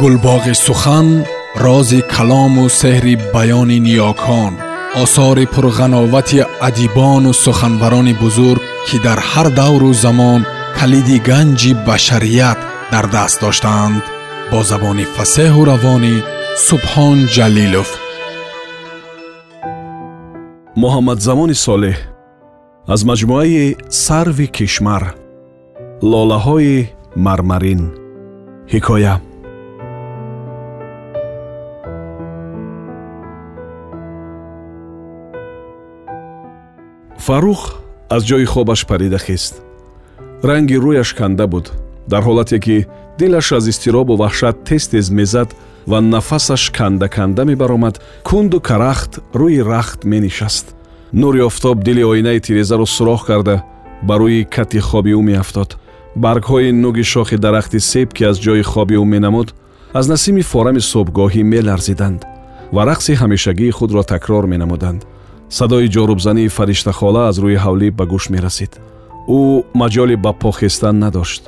гулбоғи сухан рози калому сеҳри баёни ниёкон осори пурғановати адибону суханбарони бузург ки дар ҳар давру замон калиди ганҷи башарият дар даст доштаанд бо забони фасеҳу равонӣ субҳон ҷалилов. Муҳаммадзамони солеҳ аз маҷмӯаи сарви кишмар лолаҳои мармарин ҳикоя фаррух аз ҷои хобаш парида хист ранги рӯяш канда буд дар ҳолате ки дилаш аз изтиробу ваҳшат тез тез мезад ва нафасаш канда канда мебаромад кунду карахт рӯи рахт менишаст. Нури офтоб дили оинаи тирезаро сурох карда ба рӯи кати хоби ӯ меафтод. Баргҳои нуги шохи дарахти себ ки аз ҷои хоби ӯ менамуд аз насими форами субҳгоҳӣ меларзиданд ва рақси ҳамешагии худро такрор менамуданд садои ҷорубзании фариштахола аз рӯи ҳавлӣ ба гӯш мерасид. Ӯ маҷоли ба по хестан надошт.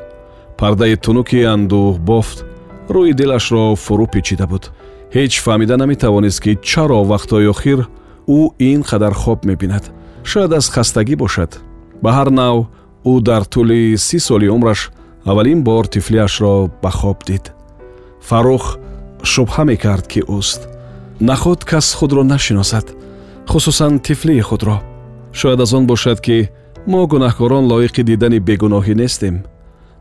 Пардаи тунуки андӯҳ бофт. Рӯи дилашро фурӯ печида буд. Ҳеҷ фаҳмида наметавонист ки чаро вақтҳои охир ӯ ин қадар хоб мебинад. Шояд аз хастагӣ бошад. Ба ҳар нав ӯ дар тӯли си соли умраш аввалин бор тифлиашро ба хоб дид. Фаррух шубҳа мекард ки ӯст. Наход кас худро нашиносад хусусан тифлии худро. Шояд аз он бошад ки мо гунаҳкорон лоиқи дидани бегуноҳӣ нестем.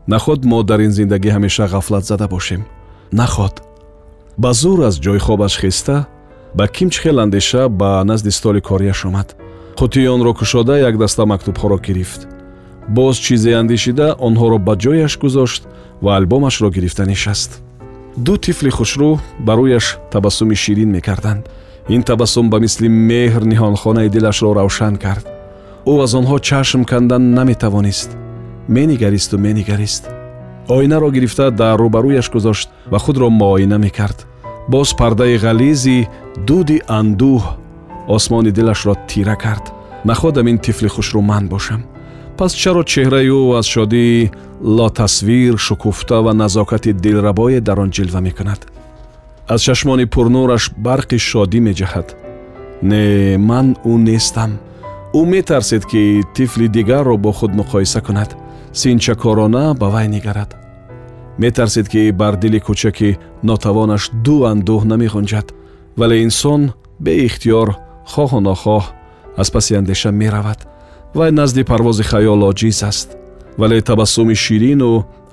Наход мо дар ин зиндагӣ ҳамеша ғафлатзада бошем? Наход ба зур аз ҷойи хобаш хиста ба кимчхел андеша ба назди столи корияш омад. Қутии онро кушода як даста мактубҳоро гирифт. Боз чизе андешида онҳоро ба ҷояш гузошт ва албомашро гирифта нишаст ду тифли хушрӯ ба рӯяш табассуми ширин мекарданд ин табассум ба мисли меҳр ниҳонхонаи дилашро равшан кард. Ӯ аз онҳо чашм кандан наметавонист. Менигаристу менигарист. Оинаро гирифта дар рӯбарӯяш гузошт ва худро муоина мекард. Боз пардаи ғализи дуди андӯҳ осмони дилашро тира кард. Находам ин тифли хушрӯманд бошам. Пас чаро чеҳраи ӯ аз шодии лотасвир шукуфта ва назокати дилрабое дар он ҷилва мекунад аз чашмони пурнураш барқи шодӣ меҷаҳад. Не ман ӯ нестам. Ӯ метарсед ки тифли дигарро бо худ муқоиса кунад. Синчакорона ба вай нигарад. Метарсед ки бар дили кӯчаки нотавонаш ду андӯҳ намеғунҷад вале инсон беихтиёр хоҳу нохоҳ аз паси андеша меравад вай назди парвози хаёл оҷиз аст. Вале табассуми ширину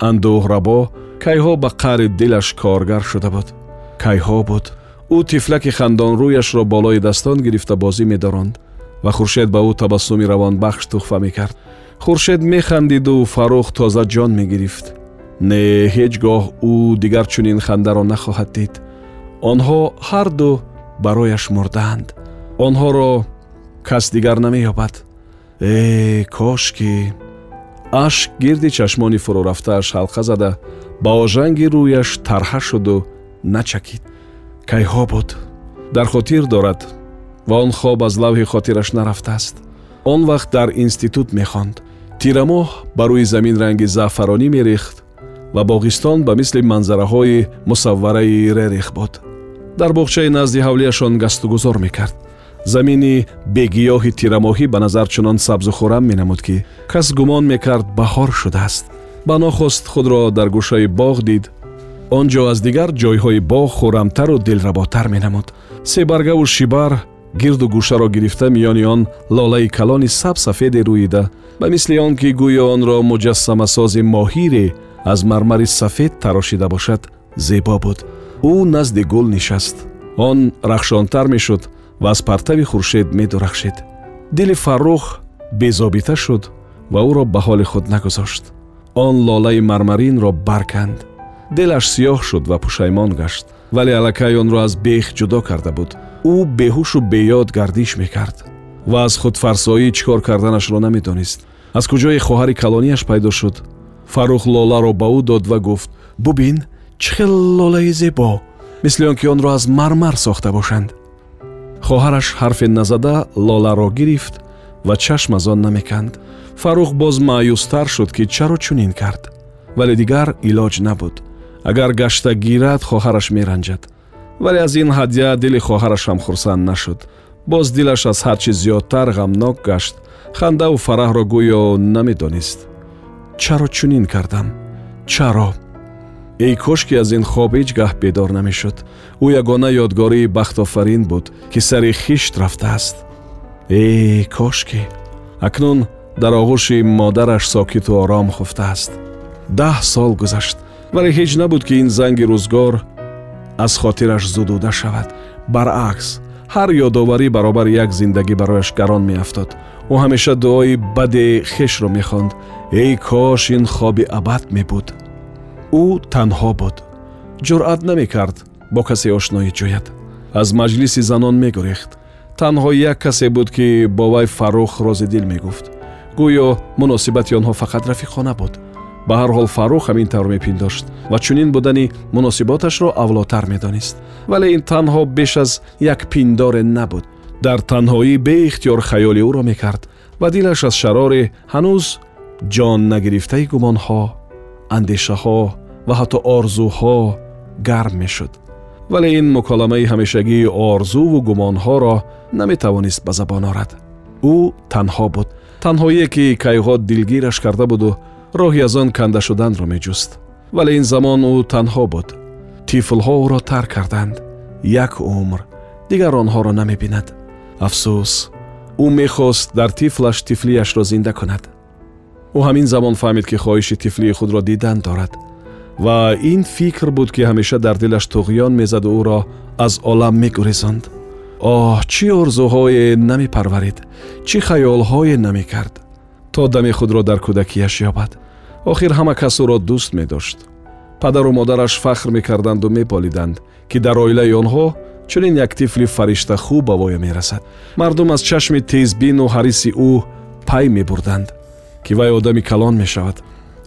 андӯҳрабо кайҳо ба қаъри дилаш коргар шуда буд кайҳо буд? Ӯ тифлаки хандонрӯяшро болои дастон гирифта бозӣ медоронд ва хуршед ба ӯ табассуми равонбахш туҳфа мекард. Хуршед механдиду фаррух тоза ҷон мегирифт. Не ҳеҷ гоҳ ӯ дигар чунин хандаро нахоҳад дид. Онҳо ҳарду барояш мурдаанд. Онҳоро кас дигар намеёбад. Э кошки! Ашк гирди чашмони фурӯрафтааш ҳалқа зада ба ожанги рӯяш тарҳа шуду начакид. Кайҳо буд? Дар хотир дорад ва он хоб аз лавҳи хотираш нарафтааст. Он вақт дар институт мехонд. Тирамоҳ ба рӯи замин ранги заъфаронӣ мерехт ва боғистон ба мисли манзараҳои мусаввараи рерих буд. Дар боғчаи назди ҳавлияшон гастугузор мекард. Замини бегиёҳи тирамоҳӣ ба назар чунон сабзу хӯрам менамуд ки кас гумон мекард баҳор шудааст. Ба нохост худро дар гӯшаи боғ дид он ҷо аз дигар ҷойҳои боғ хӯрамтару дилработар менамуд. Себаргаву шибар гирду гӯшаро гирифта миёни он лолаи калони сабсафеде рӯида ба мисли он ки гӯё онро муҷассамасози моҳире аз мармари сафед тарошида бошад зебо буд. Ӯ назди гул нишаст. Он рахшонтар мешуд ва аз партави хуршед медурахшед. Дили фаррух безобита шуд ва ӯро ба ҳоли худ нагузошт. Он лолаи мармаринро барканд дилаш сиёҳ шуд ва пушаймон гашт вале аллакай онро аз бех ҷудо карда буд. Ӯ беҳушу беёд гардиш мекард ва аз худфарсоӣ чӣ кор карданашро намедонист. Аз куҷои хоҳари калонияш пайдо шуд. Фаррух лоларо ба ӯ дод ва гуфт бубин чӣ хел лолаи зебо? Мисли он ки онро аз мармар сохта бошанд хоҳараш ҳарфе назада лоларо гирифт ва чашм аз он намеканд фаррух боз маъюстар шуд ки чаро чунин кард вале дигар илоҷ набуд агар гашта гирад хоҳараш меранҷад. Вале аз ин ҳадя дили хоҳарашам хурсанд нашуд. Боз дилаш аз ҳар чӣ зиёдтар ғамнок гашт. Хандаву фараҳро гӯё намедонист. Чаро чунин кардам? Чаро? Эй кош ки аз ин хоб ҳеҷ гоҳ бедор намешуд. Ӯ ягона ёдгории бахтофарин буд ки сари хишт рафтааст. Э кош ки акнун дар оғӯши модараш сокиту ором хуфтааст. Даҳ сол гузашт вале ҳеҷ набуд ки ин занги рӯзгор аз хотираш зудуда шавад. Баръакс ҳар ёдоварӣ баробар як зиндагӣ барояш гарон меафтод. Ӯ ҳамеша дуои бади хешро мехонд. Эй кош ин хоби абад мебуд. Ӯ танҳо буд. Ҷуръат намекард бо касе ошноӣ ҷӯяд аз маҷлиси занон мегурехт танҳо як касе буд ки бо вай фаррух розидил мегуфт. Гӯё муносибати онҳо фақат рафиқона буд ба ҳар ҳол фаррух ҳамин тавр мепиндошт ва чунин будани муносиботашро авлотар медонист. Вале ин танҳо беш аз як пиндоре набуд. Дар танҳоӣ беихтиёр хаёли ӯро мекард ва дилаш аз шарори ҳанӯз ҷон нагирифтаи гумонҳо андешаҳо ва ҳатто орзуҳо гарм мешуд. Вале ин муколамаи ҳамешагии орзуву гумонҳоро наметавонист ба забон орад. Ӯ танҳо буд. Танҳоие ки кайҳо дилгираш карда буду роҳи аз он канда шуданро меҷуст. Вале ин замон ӯ танҳо буд. Тифлҳо ӯро тарк карданд. Як умр дигар онҳоро намебинад. Афсӯс ӯ мехост дар тифлаш тифлиашро зинда кунад. Ӯ ҳамин замон фаҳмид ки хоҳиши тифлии худро дидан дорад. Ва ин фикр буд ки ҳамеша дар дилаш туғён мезаду ӯро аз олам мегурезонд. Оҳ чӣ орзуҳое намепарварид? Чӣ хаёлҳое намекард то дами худро дар кӯдакияш ёбад. Охир ҳама кас ӯро дӯст медошт. Падару модараш фахр мекарданду меболиданд ки дар оилаи онҳо чунин як тифли фаришта хуб ба воя мерасад. Мардум аз чашми тезбину ҳариси ӯ пай мебурданд ки вай одами калон мешавад.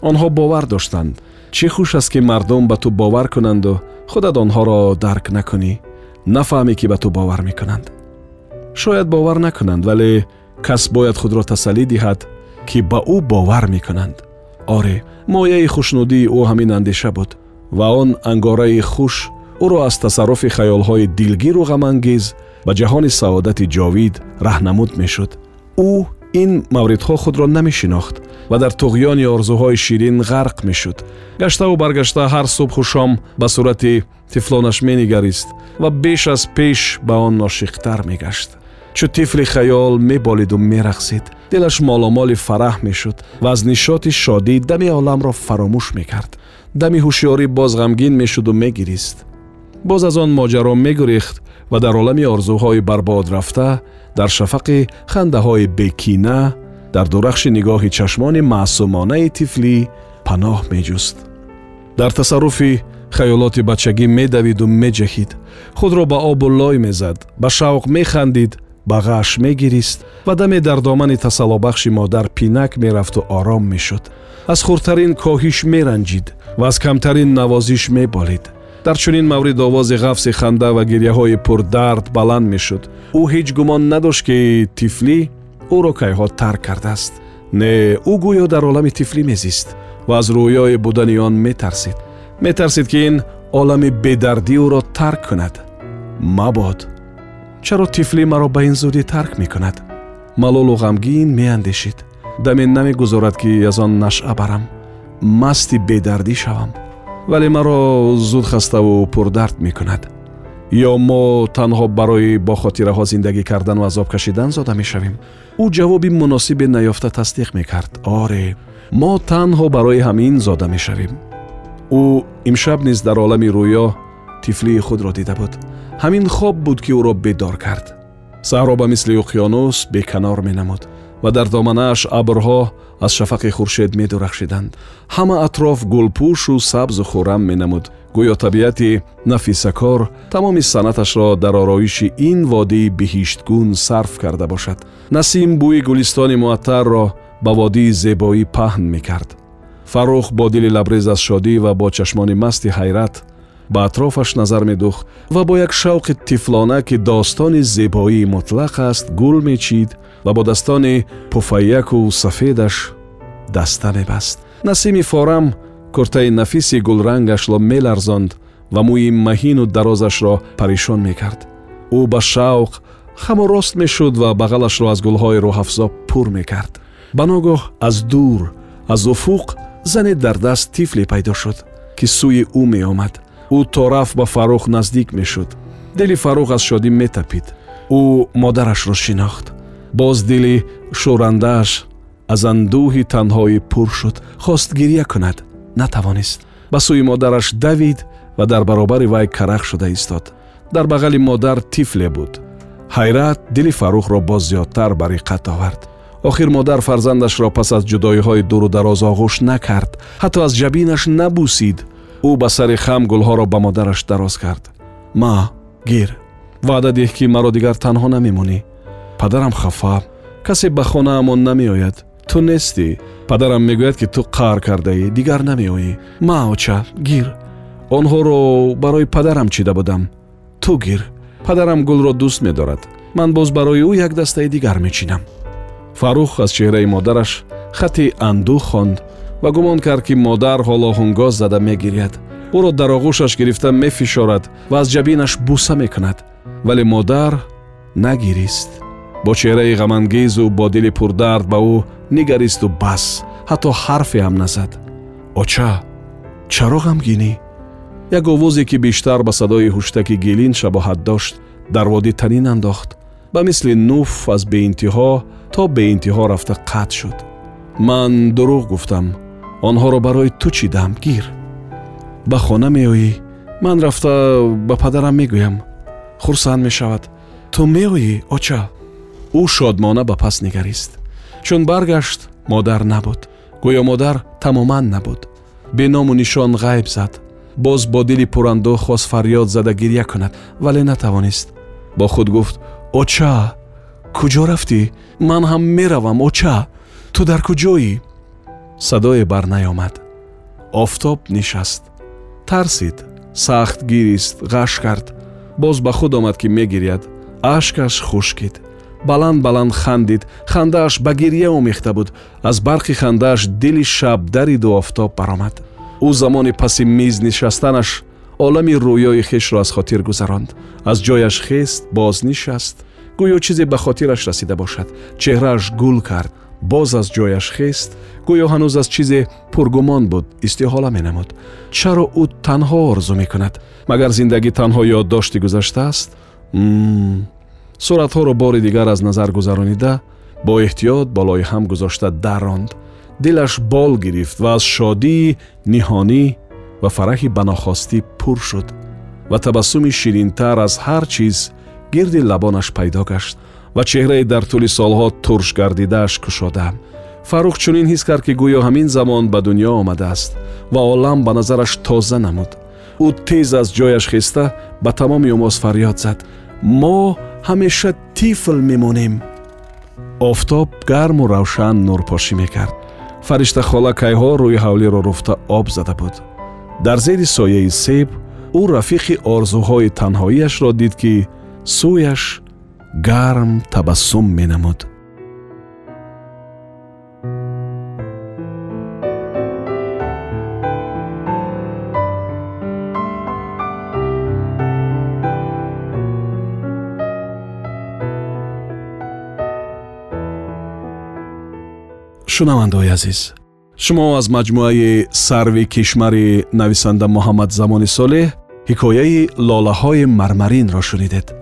Онҳо бовар доштанд. Чӣ хуш аст ки мардум ба ту бовар кунанду худат онҳоро дарк накунӣ? Нафаҳмӣ ки ба ту бовар мекунанд. Шояд бовар накунанд вале кас бояд худро тасаллӣ диҳад ки ба ӯ бовар мекунанд. Оре мояи хушнудии ӯ ҳамин андеша буд ва он ангораи хуш ӯро аз тасарруфи хаёлҳои дилгиру ғамангез ба ҷаҳони саодати ҷовид раҳнамуд мешуд. Ӯ ин мавридҳо худро намешинохт ва дар туғёни орзуҳои ширин ғарқ мешуд. Гаштаву баргашта ҳар субҳу шом ба сурати тифлонаш менигарист ва беш аз пеш ба он ношиқтар мегашт чӯ тифли хаёл меболиду мерақсид дилаш моломоли фараҳ мешуд ва аз нишоти шодӣ дами оламро фаромӯш мекард дами ҳушёрӣ боз ғамгин мешуду мегирист боз аз он моҷаро мегурехт ва дар олами орзуҳои барбод рафта дар шафақи хандаҳои бекина дар дурахши нигоҳи чашмони маъсумонаи тифлӣ паноҳ меҷуст дар тасарруфи хаёлоти бачагӣ медавиду меҷаҳид худро ба обу лой мезад ба шавқ механдид ба ғаш мегирист ва даме дар домани тасаллобахши модар пинак мерафту ором мешуд. аз хурдтарин коҳиш меранҷид ва аз камтарин навозиш меболид. дар чунин маврид овози ғафси ханда ва гирьяҳои пурдард баланд мешуд. ӯ ҳеҷ гумон надошт ки тифлӣ ӯро кайҳо тарк кардааст. не ӯ гӯё дар олами тифлӣ мезист ва аз рӯёи будани он метарсид. метарсид ки ин олами бедардӣ ӯро тарк кунад. мабод чаро тифлӣ маро ба ин зудӣ тарк мекунад малолу ғамгин меандешид даме намегузорад ки аз он нашъа барам масти бедардӣ шавам вале маро зуд хаставу пурдард мекунад ё мо танҳо барои бо хотираҳо зиндагӣ кардану азоб кашидан зода мешавем ӯ ҷавоби муносибе наёфта тасдиқ мекард оре мо танҳо барои ҳамин зода мешавем ӯ имшаб низ дар олами рӯё тифлии худро дида буд ҳамин хоб буд ки ӯро бедор кард. Саҳро ба мисли уқёнус беканор менамуд ва дар доманааш абрҳо аз шафақи хуршед медурахшиданд. Ҳама атроф гулпӯшу сабзу хӯрам менамуд. Гӯё табиати нафисакор тамоми санъаташро дар ороиши ин водии биҳиштгун сарф карда бошад. Насим бӯи гулистони муаттарро ба водии зебоӣ паҳн мекард. Фаррух бо дили лабрез аз шодӣ ва бо чашмони масти ҳайрат ба атрофаш назар медӯхт ва бо як шавқи тифлона ки достони зебоии мутлақ аст гул мечид ва бо daстони пуфайяку сафедаш даста мебаст. Насими форам куртаи нафиси гулрангашро меларзонд ва мӯи маҳину дарозашро паришон мекард. Ӯ ба шавқ хамо рост мешуд ва бағалашро аз гулҳои рӯҳафзо пур мекард. Ба ногоҳ аз дур аз уфуқ зане дар даст тифле пайдо шуд ки сӯи ӯ меомад ӯ то рафт ба фаррух наздик мешуд. Дили фаррух аз шодӣ метапид. Ӯ модарашро шинохт. Боз дили шӯрандааш аз андӯҳи танҳоӣ пур шуд. Хост гирья кунад. Натавонист. Ба сӯи модараш давид ва дар баробари вай карах шуда истод. Дар бағали модар тифле буд. Ҳайрат дили фаррухро боз зиёдтар ба риқат овард. Охир модар фарзандашро пас аз ҷудоиҳои дуру дароз оғӯш накард. Ҳатто аз ҷабинаш набусид ӯ ба сари хам гулҳоро ба модараш дароз кард. Ма гир ваъда диҳ ки маро дигар танҳо намемонӣ. Падарам хафа. Касе ба хонаамон намеояд. Ту нестӣ падарам мегӯяд ки ту қаҳр кардаӣ дигар намеоӣ. Ма оча гир онҳоро барои падарам чида будам. Ту гир падарам гулро дӯст медорад. Ман боз барои ӯ як дастаи дигар мечинам фаррух аз чеҳраи модараш хати андӯҳ хонд ва гумон кард ки модар ҳоло ҳунгоз зада мегиряд. Ӯро дар оғӯшаш гирифта мефишорад ва аз ҷабинаш буса мекунад. Вале модар нагирист. Бо чеҳраи ғамангезу бо дили пурдард ба ӯ нигаристу бас ҳатто ҳарфе ҳам назад. Оча чаро ғамгинӣ? Як овозе ки бештар ба садои ҳуштаки гелин шабоҳат дошт дар водӣ танин андохт. Ба мисли нуф аз беинтиҳо то беинтиҳо рафта қатъ шуд. Ман дурӯғ гуфтам онҳоро барои ту чидам гир. Ба хона меоӣ? Ман рафта ба падарам мегӯям. Хурсанд мешавад. Ту меоӣ оча? Ӯ шодмона ба пас нигарист. Чун баргашт модар набуд. Гӯё модар тамоман набуд. Беному нишон ғайб зад. Боз бо дили пурандӯ хост фарёд зада гирья кунад. Вале натавонист. Бо худ гуфт оча куҷо рафтӣ? Ман ҳам меравам оча? Ту дар куҷоӣ садое барнаёмад. Офтоб нишаст. Тарсид сахт гирист ғаш кард. Боз ба худ омад ки мегиряд. Ашкаш хушкид. Баланд баланд хандид. Хандааш ба гирья омехта буд. Аз барқи хандааш дили шаб дариду офтоб баромад. Ӯ замони паси миз нишастанаш олами рӯёи хешро аз хотир гузаронд. Аз ҷояш хест боз нишаст. Гӯё чизе ба хотираш расида бошад. Чеҳрааш гул кард боз аз ҷояш хест гӯё ҳанӯз аз чизе пургумон буд истиҳола менамуд чаро ӯ танҳо орзу мекунад магар зиндагӣ танҳо ёддошти гузаштааст суратҳоро бори дигар аз назар гузаронида бо эҳтиёт болои ҳам гузошта дарронд дилаш бол гирифт ва аз шодии ниҳонӣ ва фараҳи банохостӣ пур шуд ва табассуми ширинтар аз ҳар чиз гирди лабонаш пайдо гашт ва чеҳрае дар тӯли солҳо турш гардидааш кушода фаррух чунин ҳис кард ки гӯё ҳамин замон ба дунё омадааст ва олам ба назараш тоза намуд. Ӯ тез аз ҷояш хеста ба тамоми умоз фарёд зад. Мо ҳамеша тифл мемонем офтоб гарму равшан нурпошӣ мекард. Фариштахола кайҳо рӯи ҳавлиро руфта об зада буд. Дар зери сояи себ ӯ рафиқи орзуҳои танҳоиашро дид ки сӯяш гарм табассум менамуд. Шунавандаои азиз шумо аз маҷмӯаи сарви кишмари нависанда муҳаммад замони солеҳ ҳикояи лолаҳои мармаринро шунидед